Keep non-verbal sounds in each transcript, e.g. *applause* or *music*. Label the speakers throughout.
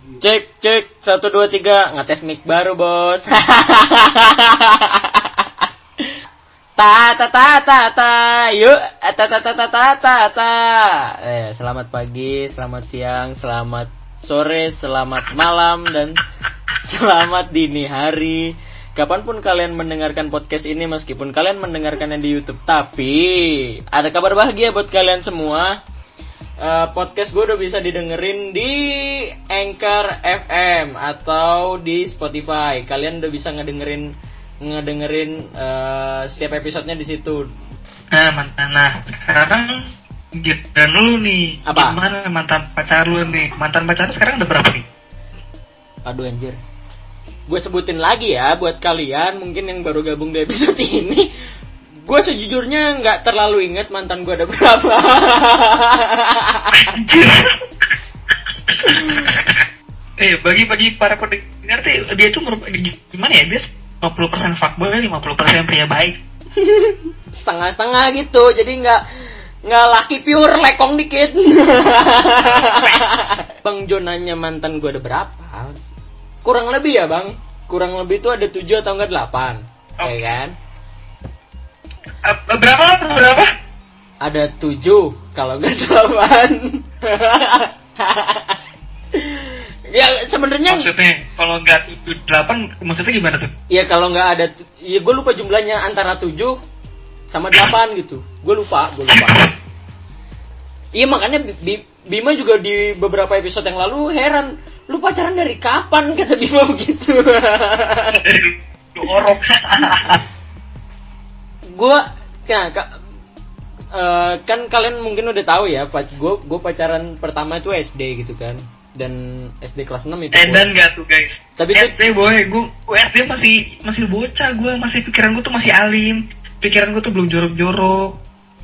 Speaker 1: Cek, cek, satu dua tiga, ngetes mic baru bos. *laughs* ta ta ta ta ta, yuk, ta ta ta ta ta ta ta. Eh, selamat pagi, selamat siang, selamat sore, selamat malam dan *laughs* selamat dini hari. Kapan pun kalian mendengarkan podcast ini, meskipun kalian mendengarkannya di YouTube, tapi ada kabar bahagia buat kalian semua uh, podcast gue udah bisa didengerin di Anchor FM atau di Spotify. Kalian udah bisa ngedengerin ngedengerin uh, setiap episodenya di situ.
Speaker 2: Nah, mantan. Nah, sekarang giliran lu nih.
Speaker 1: Apa?
Speaker 2: Gimana mantan pacar lu nih? Mantan pacar lu sekarang udah berapa nih?
Speaker 1: Aduh anjir. Gue sebutin lagi ya buat kalian mungkin yang baru gabung di episode *laughs* ini. Gue sejujurnya nggak terlalu inget mantan gue ada berapa. *laughs*
Speaker 2: eh, bagi-bagi para pendengar tuh dia tuh gimana ya? Dia 50% fuckboy, 50% pria baik. *laughs*
Speaker 1: Setengah-setengah gitu. Jadi nggak nggak laki pure lekong dikit. *laughs* bang Jonanya mantan gue ada berapa? Kurang lebih ya bang. Kurang lebih itu ada 7 atau enggak 8
Speaker 2: Oh.
Speaker 1: Ya kan?
Speaker 2: Eh, berapa? Berapa?
Speaker 1: Ada 7 kalau enggak 8 *laughs* Ya sebenarnya
Speaker 2: Maksudnya kalau nggak 8 maksudnya gimana tuh?
Speaker 1: Ya kalau nggak ada, ya gue lupa jumlahnya antara 7 sama 8 gitu. Gue lupa, gue lupa. Iya makanya Bi- Bima juga di beberapa episode yang lalu heran, lu pacaran dari kapan *laughs* kata Bima begitu.
Speaker 2: Orok. *laughs*
Speaker 1: gue, ya, ka- eh, kan kalian mungkin udah tahu ya, gue gue pacaran pertama itu SD gitu kan, dan SD kelas 6 itu.
Speaker 2: Eh, dan nggak tuh guys.
Speaker 1: Tapi itu-
Speaker 2: SD boy, gue gue SD masih masih bocah, gue masih pikiran gue tuh masih alim, pikiran gue tuh belum jorok-jorok.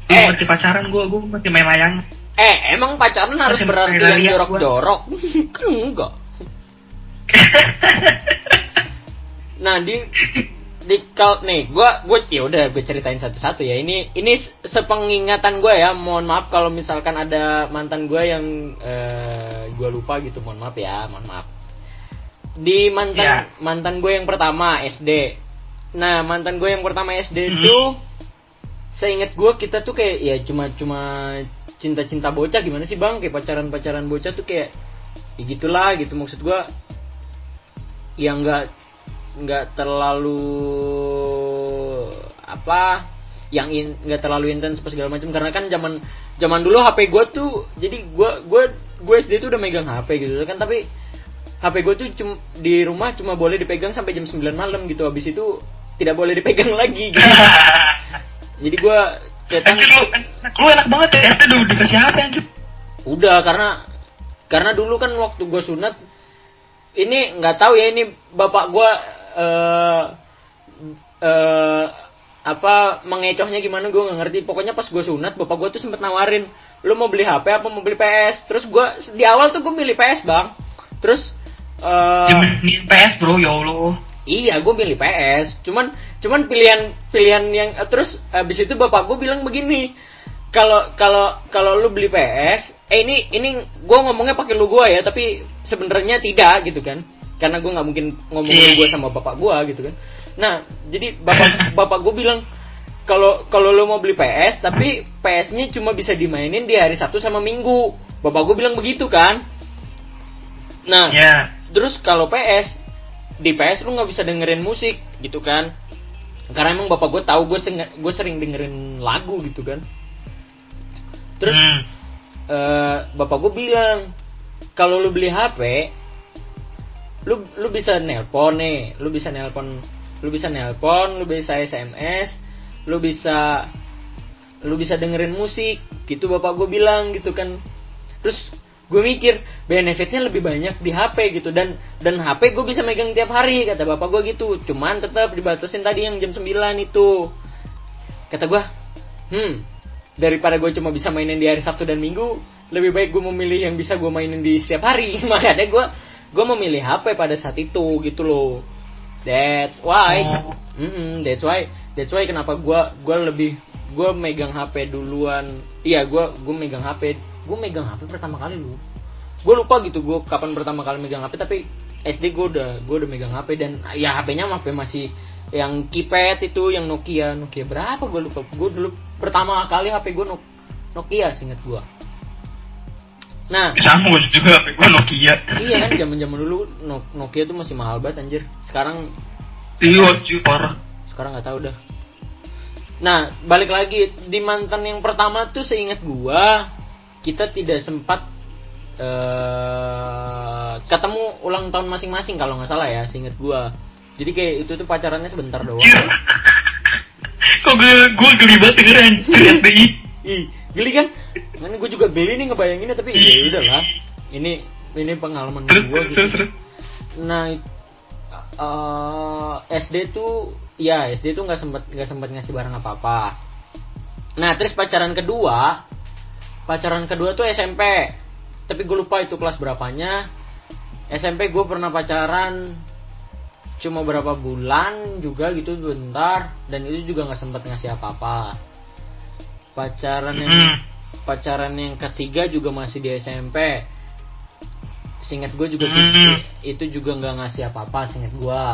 Speaker 1: Eh.
Speaker 2: masih pacaran gue, gue masih main layang.
Speaker 1: Eh, emang pacaran harus
Speaker 2: Masih
Speaker 1: berarti yang jorok-jorok? kan *laughs* enggak. *laughs* Nah di di kal nih gua gua ya udah gue ceritain satu-satu ya. Ini ini sepengingatan gue ya. Mohon maaf kalau misalkan ada mantan gue yang eh, gue lupa gitu. Mohon maaf ya mohon maaf. Di mantan
Speaker 2: Ya.
Speaker 1: mantan gue yang pertama SD nah mantan gue yang pertama SD itu seingat gue kita tuh kayak ya cuma cuma cinta-cinta bocah. Gimana sih bang? Kayak pacaran-pacaran bocah tuh kayak ya gitulah gitu. Maksud gue yang enggak nggak terlalu apa yang in nggak terlalu intens apa segala macam. Karena kan zaman zaman dulu HP gue tuh jadi gue gue gue SD tuh udah megang HP gitu kan. Tapi HP gue tuh cum, di rumah cuma boleh dipegang sampai jam 9 malam gitu. Habis itu tidak boleh dipegang *laughs* lagi gitu. Jadi gue cetan
Speaker 2: Anjir lu, lu enak banget ya SD dulu dikasih apa anjir?
Speaker 1: Udah karena karena dulu kan waktu gue sunat ini nggak tahu ya ini bapak gue eh eh, apa mengecohnya gimana gue nggak ngerti pokoknya pas gue sunat bapak gue tuh sempet nawarin lu mau beli HP apa mau beli PS terus gue di awal tuh gue milih PS bang terus eh,
Speaker 2: Ya, Ini PS bro, ya Allah.
Speaker 1: Iya, gue milih PS. Cuman, cuman pilihan pilihan yang eh, terus habis itu bapak gue bilang begini. Kalau kalau kalau lu beli PS, eh ini ini gue ngomongnya pakai lu gue ya, tapi sebenarnya tidak gitu kan? Karena gue nggak mungkin ngomong lu gue sama bapak gue gitu kan. Nah, jadi bapak *laughs* bapak gue bilang kalau kalau lu mau beli PS, tapi PS-nya cuma bisa dimainin di hari Sabtu sama Minggu. Bapak gue bilang begitu kan? Nah,
Speaker 2: Ya.
Speaker 1: terus kalau PS di PS lu nggak bisa dengerin musik gitu kan karena emang bapak gue tahu gue gue sering dengerin lagu gitu kan terus
Speaker 2: Hmm.
Speaker 1: eh, bapak gue bilang kalau lu beli HP lu lu bisa nelpon nih lu bisa nelpon lu bisa nelpon lu bisa SMS lu bisa lu bisa dengerin musik gitu bapak gue bilang gitu kan. Terus gue mikir benefitnya lebih banyak di HP gitu dan dan HP gue bisa megang tiap hari kata bapak gue gitu. Cuman tetap dibatasin tadi yang jam 9 itu. Kata gue hmm daripada gue cuma bisa mainin di hari Sabtu dan Minggu lebih baik gue memilih yang bisa gue mainin di setiap hari. *laughs* Makanya gue gue memilih HP pada saat itu gitu loh. That's why.
Speaker 2: Oh.
Speaker 1: Mm-mm, that's why. That's why kenapa gue gue lebih gue megang HP duluan. Iya gue gue megang HP gue megang HP pertama kali lu gue lupa gitu gue kapan pertama kali megang HP tapi SD gue udah gue udah megang HP dan ya HP-nya HP masih yang keypad itu yang Nokia. Nokia berapa gue lupa. Gue dulu pertama kali HP gue Nokia singkat gue nah.
Speaker 2: Sama gue juga HP gue Nokia.
Speaker 1: Iya kan zaman zaman dulu No- Nokia tuh masih mahal banget anjir. Sekarang
Speaker 2: iya cuy parah.
Speaker 1: Sekarang nggak tahu dah. Nah balik lagi. Di mantan yang pertama tuh seingat gua kita tidak sempat eh ketemu ulang tahun masing-masing kalau nggak salah ya seingat gua. Jadi kayak itu tuh pacarannya sebentar doang. *laughs*
Speaker 2: Kok gue gue geli banget denger anjir SDI
Speaker 1: ih geli kan kan gue juga geli nih ngebayanginnya tapi ya udah lah ini ini pengalaman
Speaker 2: terus
Speaker 1: gitu Nah, eh SD tuh ya SD tuh nggak sempet nggak sempet ngasih barang apa apa. Nah terus pacaran kedua, pacaran kedua tuh SMP. Tapi gue lupa itu kelas berapanya. SMP gue pernah pacaran cuma berapa bulan juga gitu bentar dan itu juga nggak sempet ngasih apa apa. Pacaran yang
Speaker 2: Hmm.
Speaker 1: pacaran yang ketiga juga masih di SMP. Singkat gue juga gitu, itu juga nggak ngasih apa-apa singkat gue.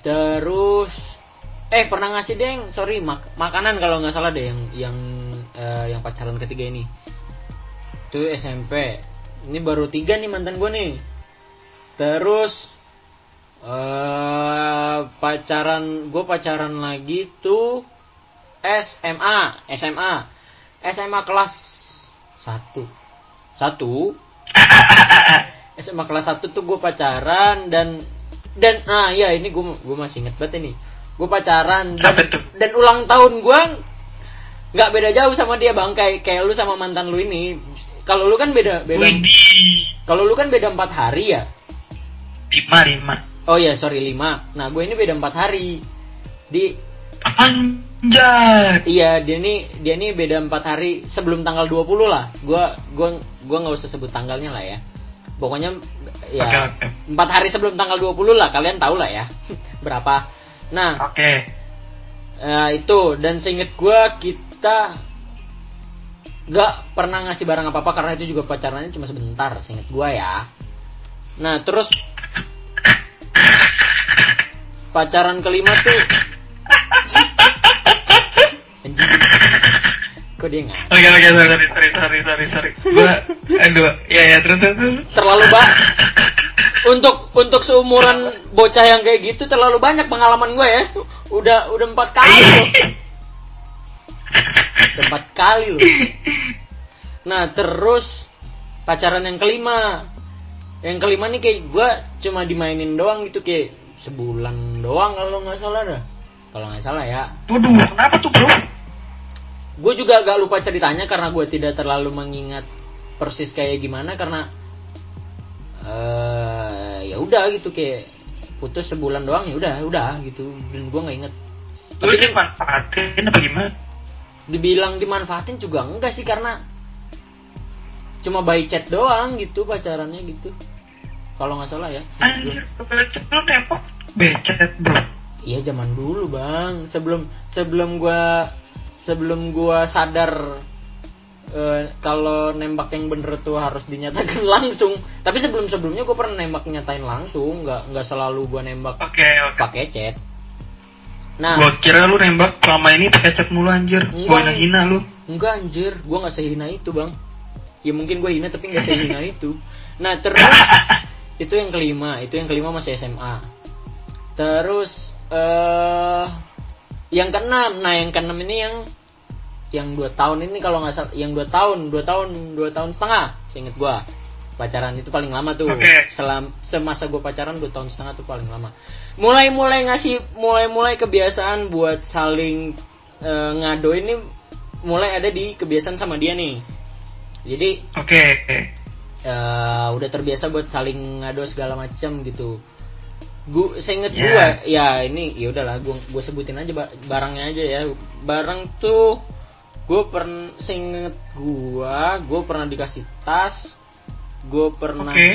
Speaker 1: Terus eh pernah ngasih deng, sorry mak- makanan kalau nggak salah deh yang yang eh, yang pacaran ketiga ini. Itu SMP. Ini baru tiga nih mantan gue nih. Terus eh pacaran gue pacaran lagi tuh SMA, SMA, SMA kelas satu, satu, SMA kelas satu tuh gue pacaran dan dan ah ya ini gue gue masih inget banget ini, gue pacaran dan, dan ulang tahun gue nggak beda jauh sama dia bang kayak kayak lu sama mantan lu ini. Kalau lu kan beda beda, kalau lu kan beda empat hari ya.
Speaker 2: lima lima
Speaker 1: Oh ya sorry lima. Nah gue ini beda empat hari. Di
Speaker 2: anjay
Speaker 1: Iya, dia nih dia nih beda empat hari sebelum tanggal 20 lah. Gua gua gua nggak usah sebut tanggalnya lah ya. Pokoknya ya empat hari sebelum tanggal 20 lah kalian tahu lah ya *laughs* berapa. Nah,
Speaker 2: oke
Speaker 1: eh, itu dan seinget gua kita nggak pernah ngasih barang apa apa karena itu juga pacarannya cuma sebentar seinget gua ya. Nah, terus *laughs* pacaran kelima tuh anjing kok dia nggak?
Speaker 2: Oke oke sorry sorry sorry sorry sorry gua *laughs* aduh ya ya terus terus
Speaker 1: terlalu banyak untuk untuk seumuran bocah yang kayak gitu terlalu banyak pengalaman gue ya. Udah udah empat kali loh. Empat kali loh. Nah terus pacaran yang kelima. Yang kelima nih kayak gue cuma dimainin doang gitu kayak sebulan doang kalau nggak salah dah. Kalau nggak salah ya.
Speaker 2: Waduh kenapa tuh bro
Speaker 1: gue juga agak lupa ceritanya karena gue tidak terlalu mengingat persis kayak gimana karena eh ya udah gitu kayak putus sebulan doang ya udah udah gitu. Dan gue nggak inget
Speaker 2: lu
Speaker 1: tapi
Speaker 2: ini manfaatin apa gimana?
Speaker 1: Dibilang dimanfaatin juga enggak sih karena cuma by chat doang gitu pacarannya gitu. Kalau nggak salah ya
Speaker 2: anjir lu tembok becet bro.
Speaker 1: Iya zaman dulu bang. Sebelum sebelum gua sebelum gua sadar eh, kalau nembak yang bener tuh harus dinyatakan *laughs* langsung. Tapi sebelum sebelumnya gua pernah nembak nyatain langsung. Nggak nggak selalu gua nembak
Speaker 2: oke oke.
Speaker 1: pakai chat. Nah.
Speaker 2: Gua kira lu nembak selama ini pakai chat mulu anjir. Gua
Speaker 1: Enggak.
Speaker 2: hina lu.
Speaker 1: Enggak anjir. Gua nggak sehina itu bang. Ya mungkin gua hina tapi nggak sehina *laughs* itu. Nah terus *laughs* itu yang kelima. Itu yang kelima masih SMA terus eh yang keenam. Nah yang keenam ini yang yang dua tahun ini kalau nggak salah yang dua tahun dua tahun dua tahun setengah seinget gua. Pacaran itu paling lama tuh.
Speaker 2: Oke.
Speaker 1: selam semasa gua pacaran dua tahun setengah tuh paling lama. Mulai mulai ngasih mulai mulai kebiasaan buat saling eh, ngado ini mulai ada di kebiasaan sama dia nih. Jadi
Speaker 2: oke. Oke
Speaker 1: eh, udah terbiasa buat saling ngado segala macam gitu gua seinget
Speaker 2: Ya.
Speaker 1: gua ya ini ya udahlah gua gua sebutin aja ba- barangnya aja ya. Barang tuh gua pernah seinget gua gua pernah dikasih tas gua pernah
Speaker 2: oke.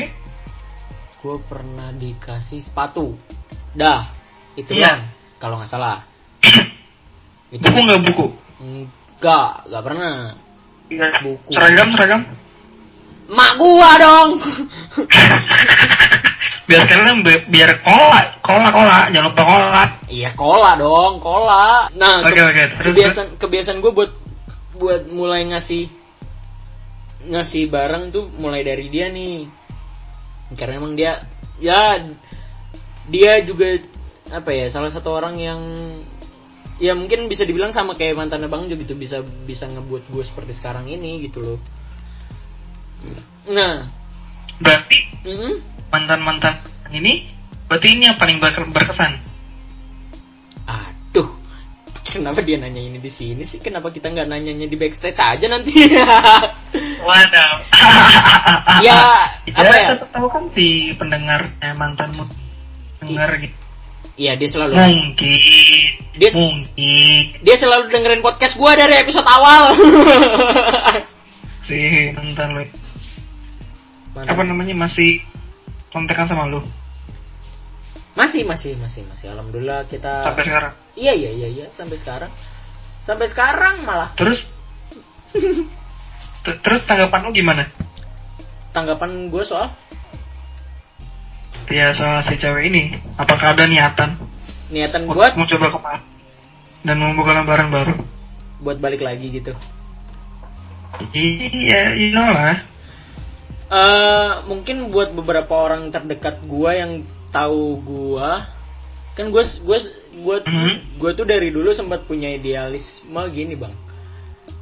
Speaker 1: gua pernah dikasih sepatu. Dah itu
Speaker 2: Iya.
Speaker 1: doang kalau nggak salah. *coughs* Itu
Speaker 2: buku nggak buku?
Speaker 1: Enggak nggak pernah.
Speaker 2: Iya.
Speaker 1: Buku.
Speaker 2: seragam seragam.
Speaker 1: Mak gua dong *laughs*
Speaker 2: biar kalian bi- biar kola kola kola. Jangan lupa kola.
Speaker 1: Iya kola dong kola. Nah
Speaker 2: Oke,
Speaker 1: ke-
Speaker 2: oke, terus,
Speaker 1: kebiasaan kebiasaan gue buat buat mulai ngasih ngasih barang tuh mulai dari dia nih. Karena emang dia ya dia juga apa ya salah satu orang yang ya mungkin bisa dibilang sama kayak mantannya bang Jo gitu bisa bisa ngebuat gue seperti sekarang ini gitu loh. Nah
Speaker 2: berarti
Speaker 1: mm,
Speaker 2: mantan mantan ini berarti ini yang paling ber- berkesan?
Speaker 1: Aduh kenapa dia nanya ini di sini sih? Kenapa kita nggak nanyanya di backstage aja nanti? *laughs*
Speaker 2: Waduh.
Speaker 1: Ya *laughs* apa ya?
Speaker 2: tetap tahu kan si pendengarnya mantanmu dengar gitu.
Speaker 1: Iya dia selalu
Speaker 2: mungkin.
Speaker 1: Dia-
Speaker 2: mungkin.
Speaker 1: dia selalu dengerin podcast gua dari episode awal. *laughs*
Speaker 2: si mantan lu apa namanya? Masih kontekan sama lu?
Speaker 1: Masih masih masih masih. Alhamdulillah kita.
Speaker 2: sampai sekarang?
Speaker 1: Iya iya iya iya. Sampai sekarang. Sampai sekarang malah.
Speaker 2: Terus? Ter- terus tanggapan lu gimana?
Speaker 1: Tanggapan gue soal?
Speaker 2: Ya soal si cewek ini. Apakah ada niatan?
Speaker 1: Niatan
Speaker 2: untuk
Speaker 1: buat?
Speaker 2: mau coba ke mana? Dan membuka lembaran baru?
Speaker 1: Buat balik lagi gitu.
Speaker 2: iya iya lah
Speaker 1: eh mungkin buat beberapa orang terdekat gua yang tahu gua kan gue gue gue
Speaker 2: Mhm.
Speaker 1: gue tuh dari dulu sempat punya idealisme gini bang.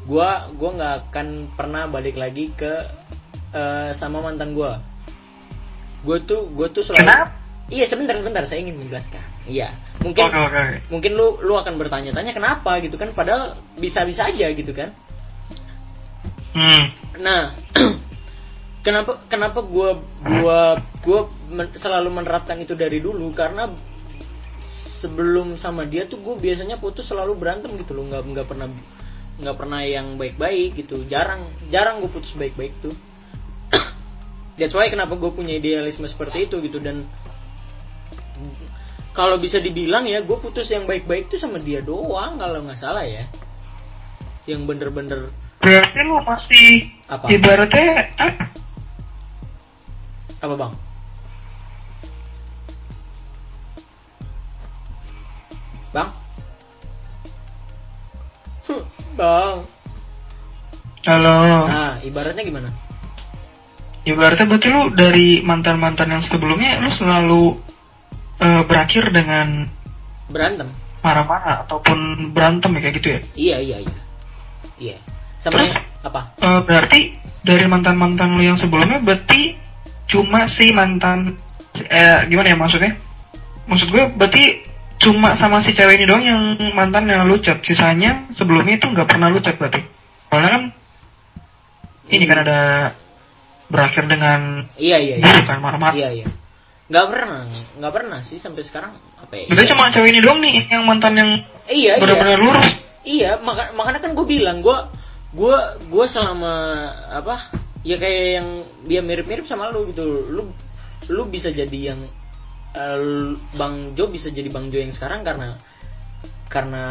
Speaker 1: Gua gua nggak akan pernah balik lagi ke eh, sama mantan gua. Gue tuh gue tuh selalu
Speaker 2: kenapa?
Speaker 1: Iya sebentar sebentar saya ingin menjelaskan. Iya mungkin
Speaker 2: oke oke.
Speaker 1: mungkin lu lu akan bertanya-tanya kenapa gitu kan padahal bisa-bisa aja gitu kan.
Speaker 2: Hmm.
Speaker 1: Nah, *clears throat* kenapa kenapa gua gua gua men- selalu menerapkan itu dari dulu? Karena sebelum sama dia tuh gue biasanya putus selalu berantem gitu loh. Nggak nggak pernah nggak pernah yang baik-baik gitu. Jarang jarang gue putus baik-baik tuh. *coughs* That's why kenapa gue punya idealisme seperti itu gitu. Dan kalau bisa dibilang ya gue putus yang baik-baik tuh sama dia doang kalau nggak salah ya. Yang bener-bener
Speaker 2: berarti lu masih
Speaker 1: Apa?
Speaker 2: ibaratnya ah,
Speaker 1: apa bang? Bang? *laughs* Bang.
Speaker 2: Halo.
Speaker 1: Nah ibaratnya gimana?
Speaker 2: Ibaratnya berarti lu dari mantan mantan yang sebelumnya lu selalu eh, berakhir dengan
Speaker 1: berantem.
Speaker 2: marah-marah ataupun berantem ya kayak gitu ya?
Speaker 1: Iya iya iya. Iya. Sama
Speaker 2: Terus?
Speaker 1: yang- apa?
Speaker 2: Eh, berarti dari mantan mantan lu yang sebelumnya berarti cuma si mantan eh gimana ya maksudnya? Maksud gue berarti cuma sama si cewek ini doang yang mantan yang lu chat sisanya sebelumnya itu nggak pernah lu chat berarti. Soalnya kan ini kan ada berakhir dengan
Speaker 1: iya iya iya.
Speaker 2: buruk kan marah-marah.
Speaker 1: Iya iya. Nggak pernah nggak pernah sih sampai sekarang. Apa ya?
Speaker 2: Berarti
Speaker 1: iya.
Speaker 2: cuma cewek ini doang nih yang mantan yang
Speaker 1: iya iya.
Speaker 2: benar-benar lurus.
Speaker 1: Iya, maka, makanya kan gue bilang gue gue gue selama apa ya kayak yang dia mirip-mirip sama lu gitu. Lu lu bisa jadi yang eh, Bang Jo bisa jadi Bang Jo yang sekarang karena karena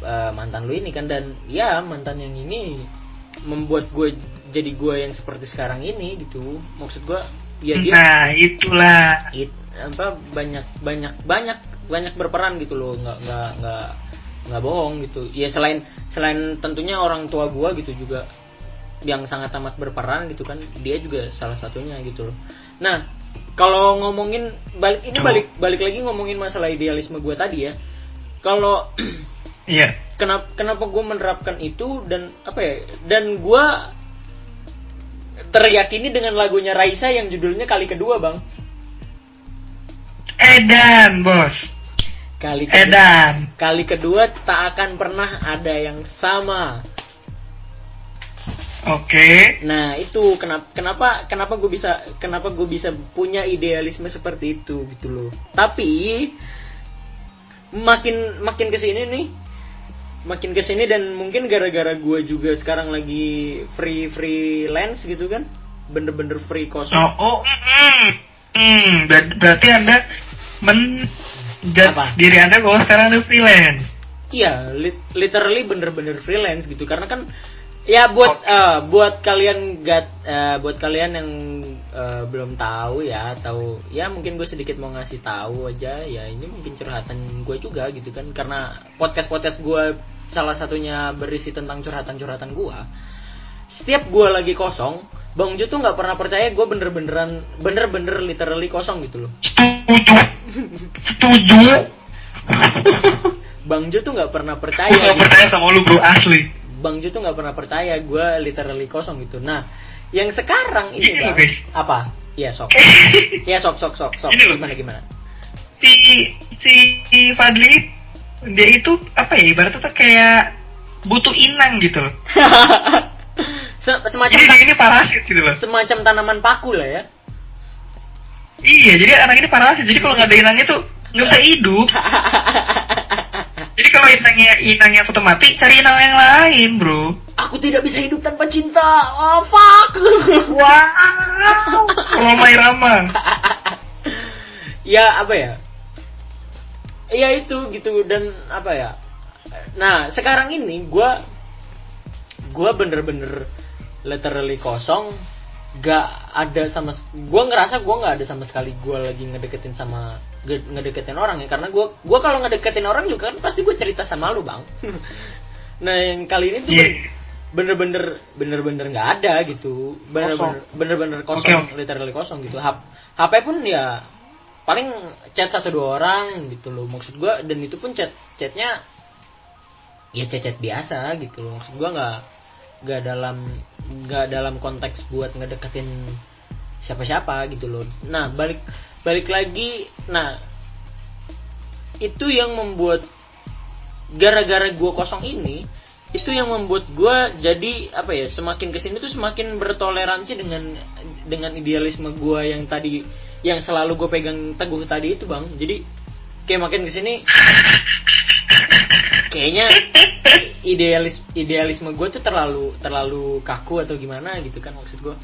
Speaker 1: eh, mantan lu ini kan. Dan ya mantan yang ini membuat gue jadi gue yang seperti sekarang ini gitu. Maksud gue ya dia
Speaker 2: nah itulah.
Speaker 1: It, apa banyak banyak banyak banyak berperan gitu loh. Nggak nggak nggak nggak bohong gitu. Ya selain selain tentunya orang tua gua gitu juga yang sangat amat berperan gitu kan dia juga salah satunya gitu loh. Nah kalau ngomongin balik ini balik balik lagi ngomongin masalah idealisme gua tadi ya. Kalau *clears throat*
Speaker 2: iya.
Speaker 1: kenapa kenapa gue menerapkan itu dan apa ya dan gue teriyakini dengan lagunya Raisa yang judulnya kali kedua bang.
Speaker 2: Edan bos.
Speaker 1: Kali kedua,
Speaker 2: Edan.
Speaker 1: Kali kedua tak akan pernah ada yang sama
Speaker 2: oke
Speaker 1: nah itu kenapa kenapa kenapa gue bisa kenapa gue bisa punya idealisme seperti itu gitu loh tapi makin makin ke sini nih makin ke sini dan mungkin gara-gara gue juga sekarang lagi free freelance gitu kan bener-bener free kosong
Speaker 2: Oh, oh mm, mm, ber- berarti anda men
Speaker 1: Apa?
Speaker 2: diri anda bahwa sekarang anda freelance.
Speaker 1: Iya, lit- literally bener-bener freelance gitu. Karena kan Ya buat eh, buat kalian gat eh, buat kalian yang eh, belum tahu ya atau ya mungkin gue sedikit mau ngasih tahu aja ya ini mungkin curhatan gue juga gitu kan karena podcast podcast gue salah satunya berisi tentang curhatan curhatan gue setiap gue lagi kosong Bang Jo tuh nggak pernah percaya gue bener-beneran bener-bener literally kosong gitu loh
Speaker 2: Setuju. Setuju. *laughs*
Speaker 1: Bang Jo tuh nggak pernah
Speaker 2: Gue
Speaker 1: percaya
Speaker 2: gak
Speaker 1: gitu.
Speaker 2: percaya sama lu bro asli.
Speaker 1: Bang Jo tuh nggak pernah percaya gue literally kosong gitu. Nah, yang sekarang ini
Speaker 2: Gini loh,
Speaker 1: Bang,
Speaker 2: guys.
Speaker 1: apa? Iya sok. *laughs* Iya sok sok sok sok.
Speaker 2: Gini loh.
Speaker 1: Gimana gimana?
Speaker 2: Si si, si Fadli dia itu apa ya ibaratnya tuh kayak butuh inang gitu loh. *laughs*
Speaker 1: Semacam
Speaker 2: Jadi ini parasit gitu loh.
Speaker 1: semacam tanaman paku lah ya.
Speaker 2: Iya, jadi anak ini parasit. Jadi kalau nggak ada inangnya tuh nggak bisa hidup. *laughs* Jadi kalau inangnya inangnya foto mati, cari inang yang lain, bro.
Speaker 1: Aku tidak bisa hidup tanpa cinta. Oh fuck.
Speaker 2: Wow. Roma Irama.
Speaker 1: ya apa ya? Ya itu gitu dan apa ya? Nah sekarang ini gue gue bener-bener literally kosong gak ada sama gue ngerasa gue nggak ada sama sekali gue lagi ngedeketin sama ge- ngedeketin orang ya karena gue gue kalau ngedeketin orang juga kan pasti gue cerita sama lu bang. *laughs* Nah yang kali ini tuh
Speaker 2: Iya.
Speaker 1: bener-bener bener-bener nggak ada gitu. Bener-bener bener-bener kosong
Speaker 2: oke.
Speaker 1: literally kosong gitu. Hap- HP pun ya paling chat satu dua orang gitu loh. Maksud gua dan itu pun chat chatnya ya chat chat biasa gitu loh. Maksud gua nggak nggak dalam nggak dalam konteks buat ngedeketin siapa-siapa gitu loh. Nah balik balik lagi nah itu yang membuat gara-gara gua kosong ini itu yang membuat gua jadi apa ya semakin ke sini tuh semakin bertoleransi dengan dengan idealisme gua yang tadi yang selalu gue pegang teguh tadi itu bang. Jadi kayak makin ke sini kayaknya idealis idealisme gue tuh terlalu terlalu kaku atau gimana gitu kan maksud gue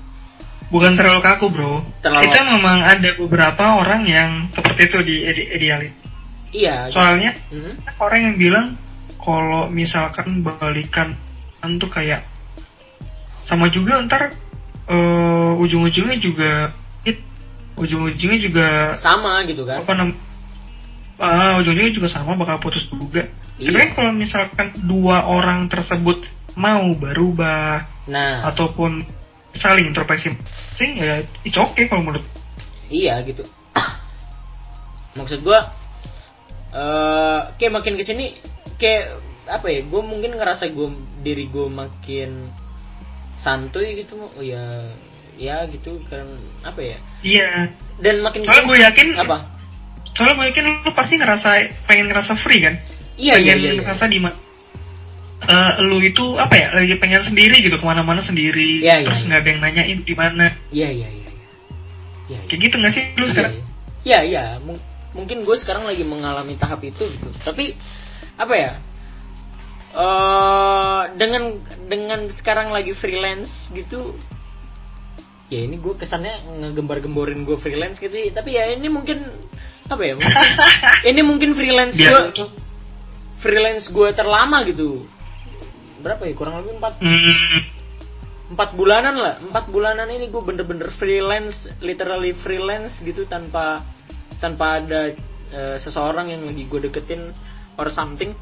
Speaker 2: Bukan terlalu kaku, bro.
Speaker 1: Terlalu-
Speaker 2: Itu memang ada beberapa orang yang seperti itu di ide- idealis.
Speaker 1: iya
Speaker 2: Soalnya
Speaker 1: Mhm.
Speaker 2: orang yang bilang kalau misalkan balikan tuh kayak sama juga ntar eh, ujung-ujungnya juga hit ujung-ujungnya juga
Speaker 1: sama gitu kan
Speaker 2: apa ah, ujung-ujungnya juga sama bakal putus juga.
Speaker 1: Iya.
Speaker 2: tapi kalau misalkan dua orang tersebut mau berubah
Speaker 1: nah.
Speaker 2: ataupun saling introspeksi sing ya it's okay kalau menurut
Speaker 1: iya gitu. *clears throat* Maksud gue eh kayak makin ke sini kayak apa ya gue mungkin ngerasa gue diri gue makin santuy gitu oh ya ya gitu kan apa ya?
Speaker 2: Iya.
Speaker 1: Dan makin
Speaker 2: soalnya gue yakin
Speaker 1: apa
Speaker 2: soalnya gue yakin lu pasti ngerasa pengen ngerasa free kan
Speaker 1: iya iya
Speaker 2: pengen
Speaker 1: iya, iya.
Speaker 2: ngerasa di ma- eh, lu itu apa ya lagi pengen sendiri gitu ke mana-mana sendiri
Speaker 1: Iya, iya,
Speaker 2: terus
Speaker 1: iya.
Speaker 2: nggak ada yang nanyain di mana
Speaker 1: iya iya iya iya iya iya.
Speaker 2: kayak gitu nggak sih lu
Speaker 1: Iya,
Speaker 2: sekarang
Speaker 1: iya. Iya, iya. Mung- mungkin gue sekarang lagi mengalami tahap itu gitu. Tapi apa ya? eh dengan dengan sekarang lagi freelance gitu. Ya ini gue kesannya ngegembar-gemborin gue freelance gitu. Tapi ya ini mungkin apa ya? mungkin- ini mungkin freelance gue freelance gue terlama gitu. Berapa ya? Kurang lebih empat
Speaker 2: hmm,
Speaker 1: empat bulanan lah empat bulanan ini gue bener-bener freelance literally freelance gitu tanpa tanpa ada eh, seseorang yang lagi gue deketin or something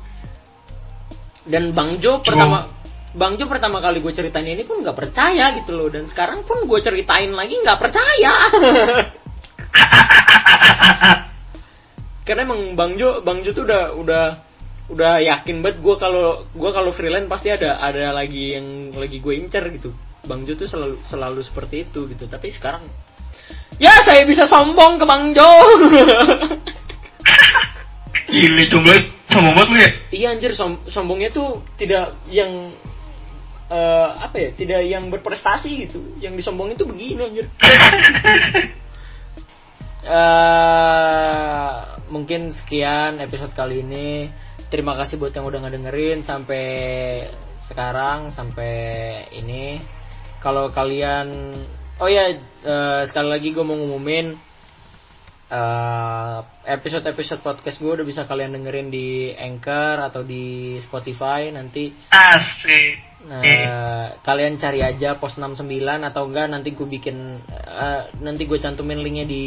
Speaker 1: dan bang Jo pertama bang Jo pertama kali gue ceritain ini pun nggak percaya gitu loh dan sekarang pun gue ceritain lagi nggak percaya *laughs* karena emang bang Jo bang Jo tuh udah udah udah yakin banget gue kalau gue kalau freelance pasti ada ada lagi yang lagi gue incer gitu. Bang Jo tuh selalu selalu seperti itu gitu. Tapi sekarang ya saya bisa sombong ke bang Jo.
Speaker 2: Gile coba sama banget lu ya?
Speaker 1: Iya anjir. Som- sombongnya tuh tidak yang eh, apa ya tidak yang berprestasi gitu. Yang disombongin tuh begini anjir. *laughs* Eh mungkin sekian episode kali ini. Terima kasih buat yang udah ngedengerin sampai sekarang sampai ini. Kalau kalian oh ya eh, sekali lagi gue mau ngumumin eh, episode-episode podcast gue udah bisa kalian dengerin di Anchor atau di Spotify nanti
Speaker 2: Asik.
Speaker 1: Nah,
Speaker 2: Eh.
Speaker 1: kalian cari aja pos 69 atau enggak nanti gue bikin eh, nanti gue cantumin linknya di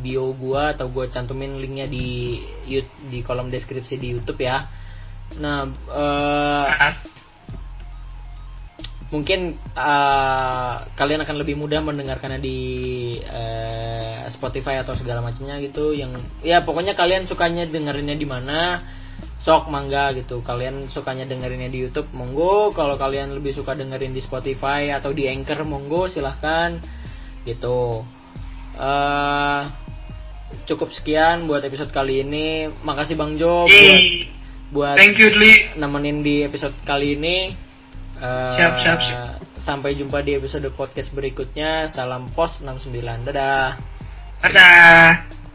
Speaker 1: bio gue atau gue cantumin linknya di di kolom deskripsi di YouTube ya. Nah,
Speaker 2: As-
Speaker 1: mungkin eh, kalian akan lebih mudah mendengarkannya di eh, Spotify atau segala macamnya gitu yang ya pokoknya kalian sukanya dengerinnya di mana sok mangga gitu kalian sukanya dengerinnya di YouTube monggo kalau kalian lebih suka dengerin di Spotify atau di Anchor monggo silahkan gitu eh cukup sekian buat episode kali ini makasih Bang Jo buat buat
Speaker 2: Thank you Dli.
Speaker 1: nemenin di episode kali ini. Eh,
Speaker 2: Siap, siap, siap.
Speaker 1: Sampai jumpa di episode podcast berikutnya. Salam pos 69. Dadah.
Speaker 2: Dadah.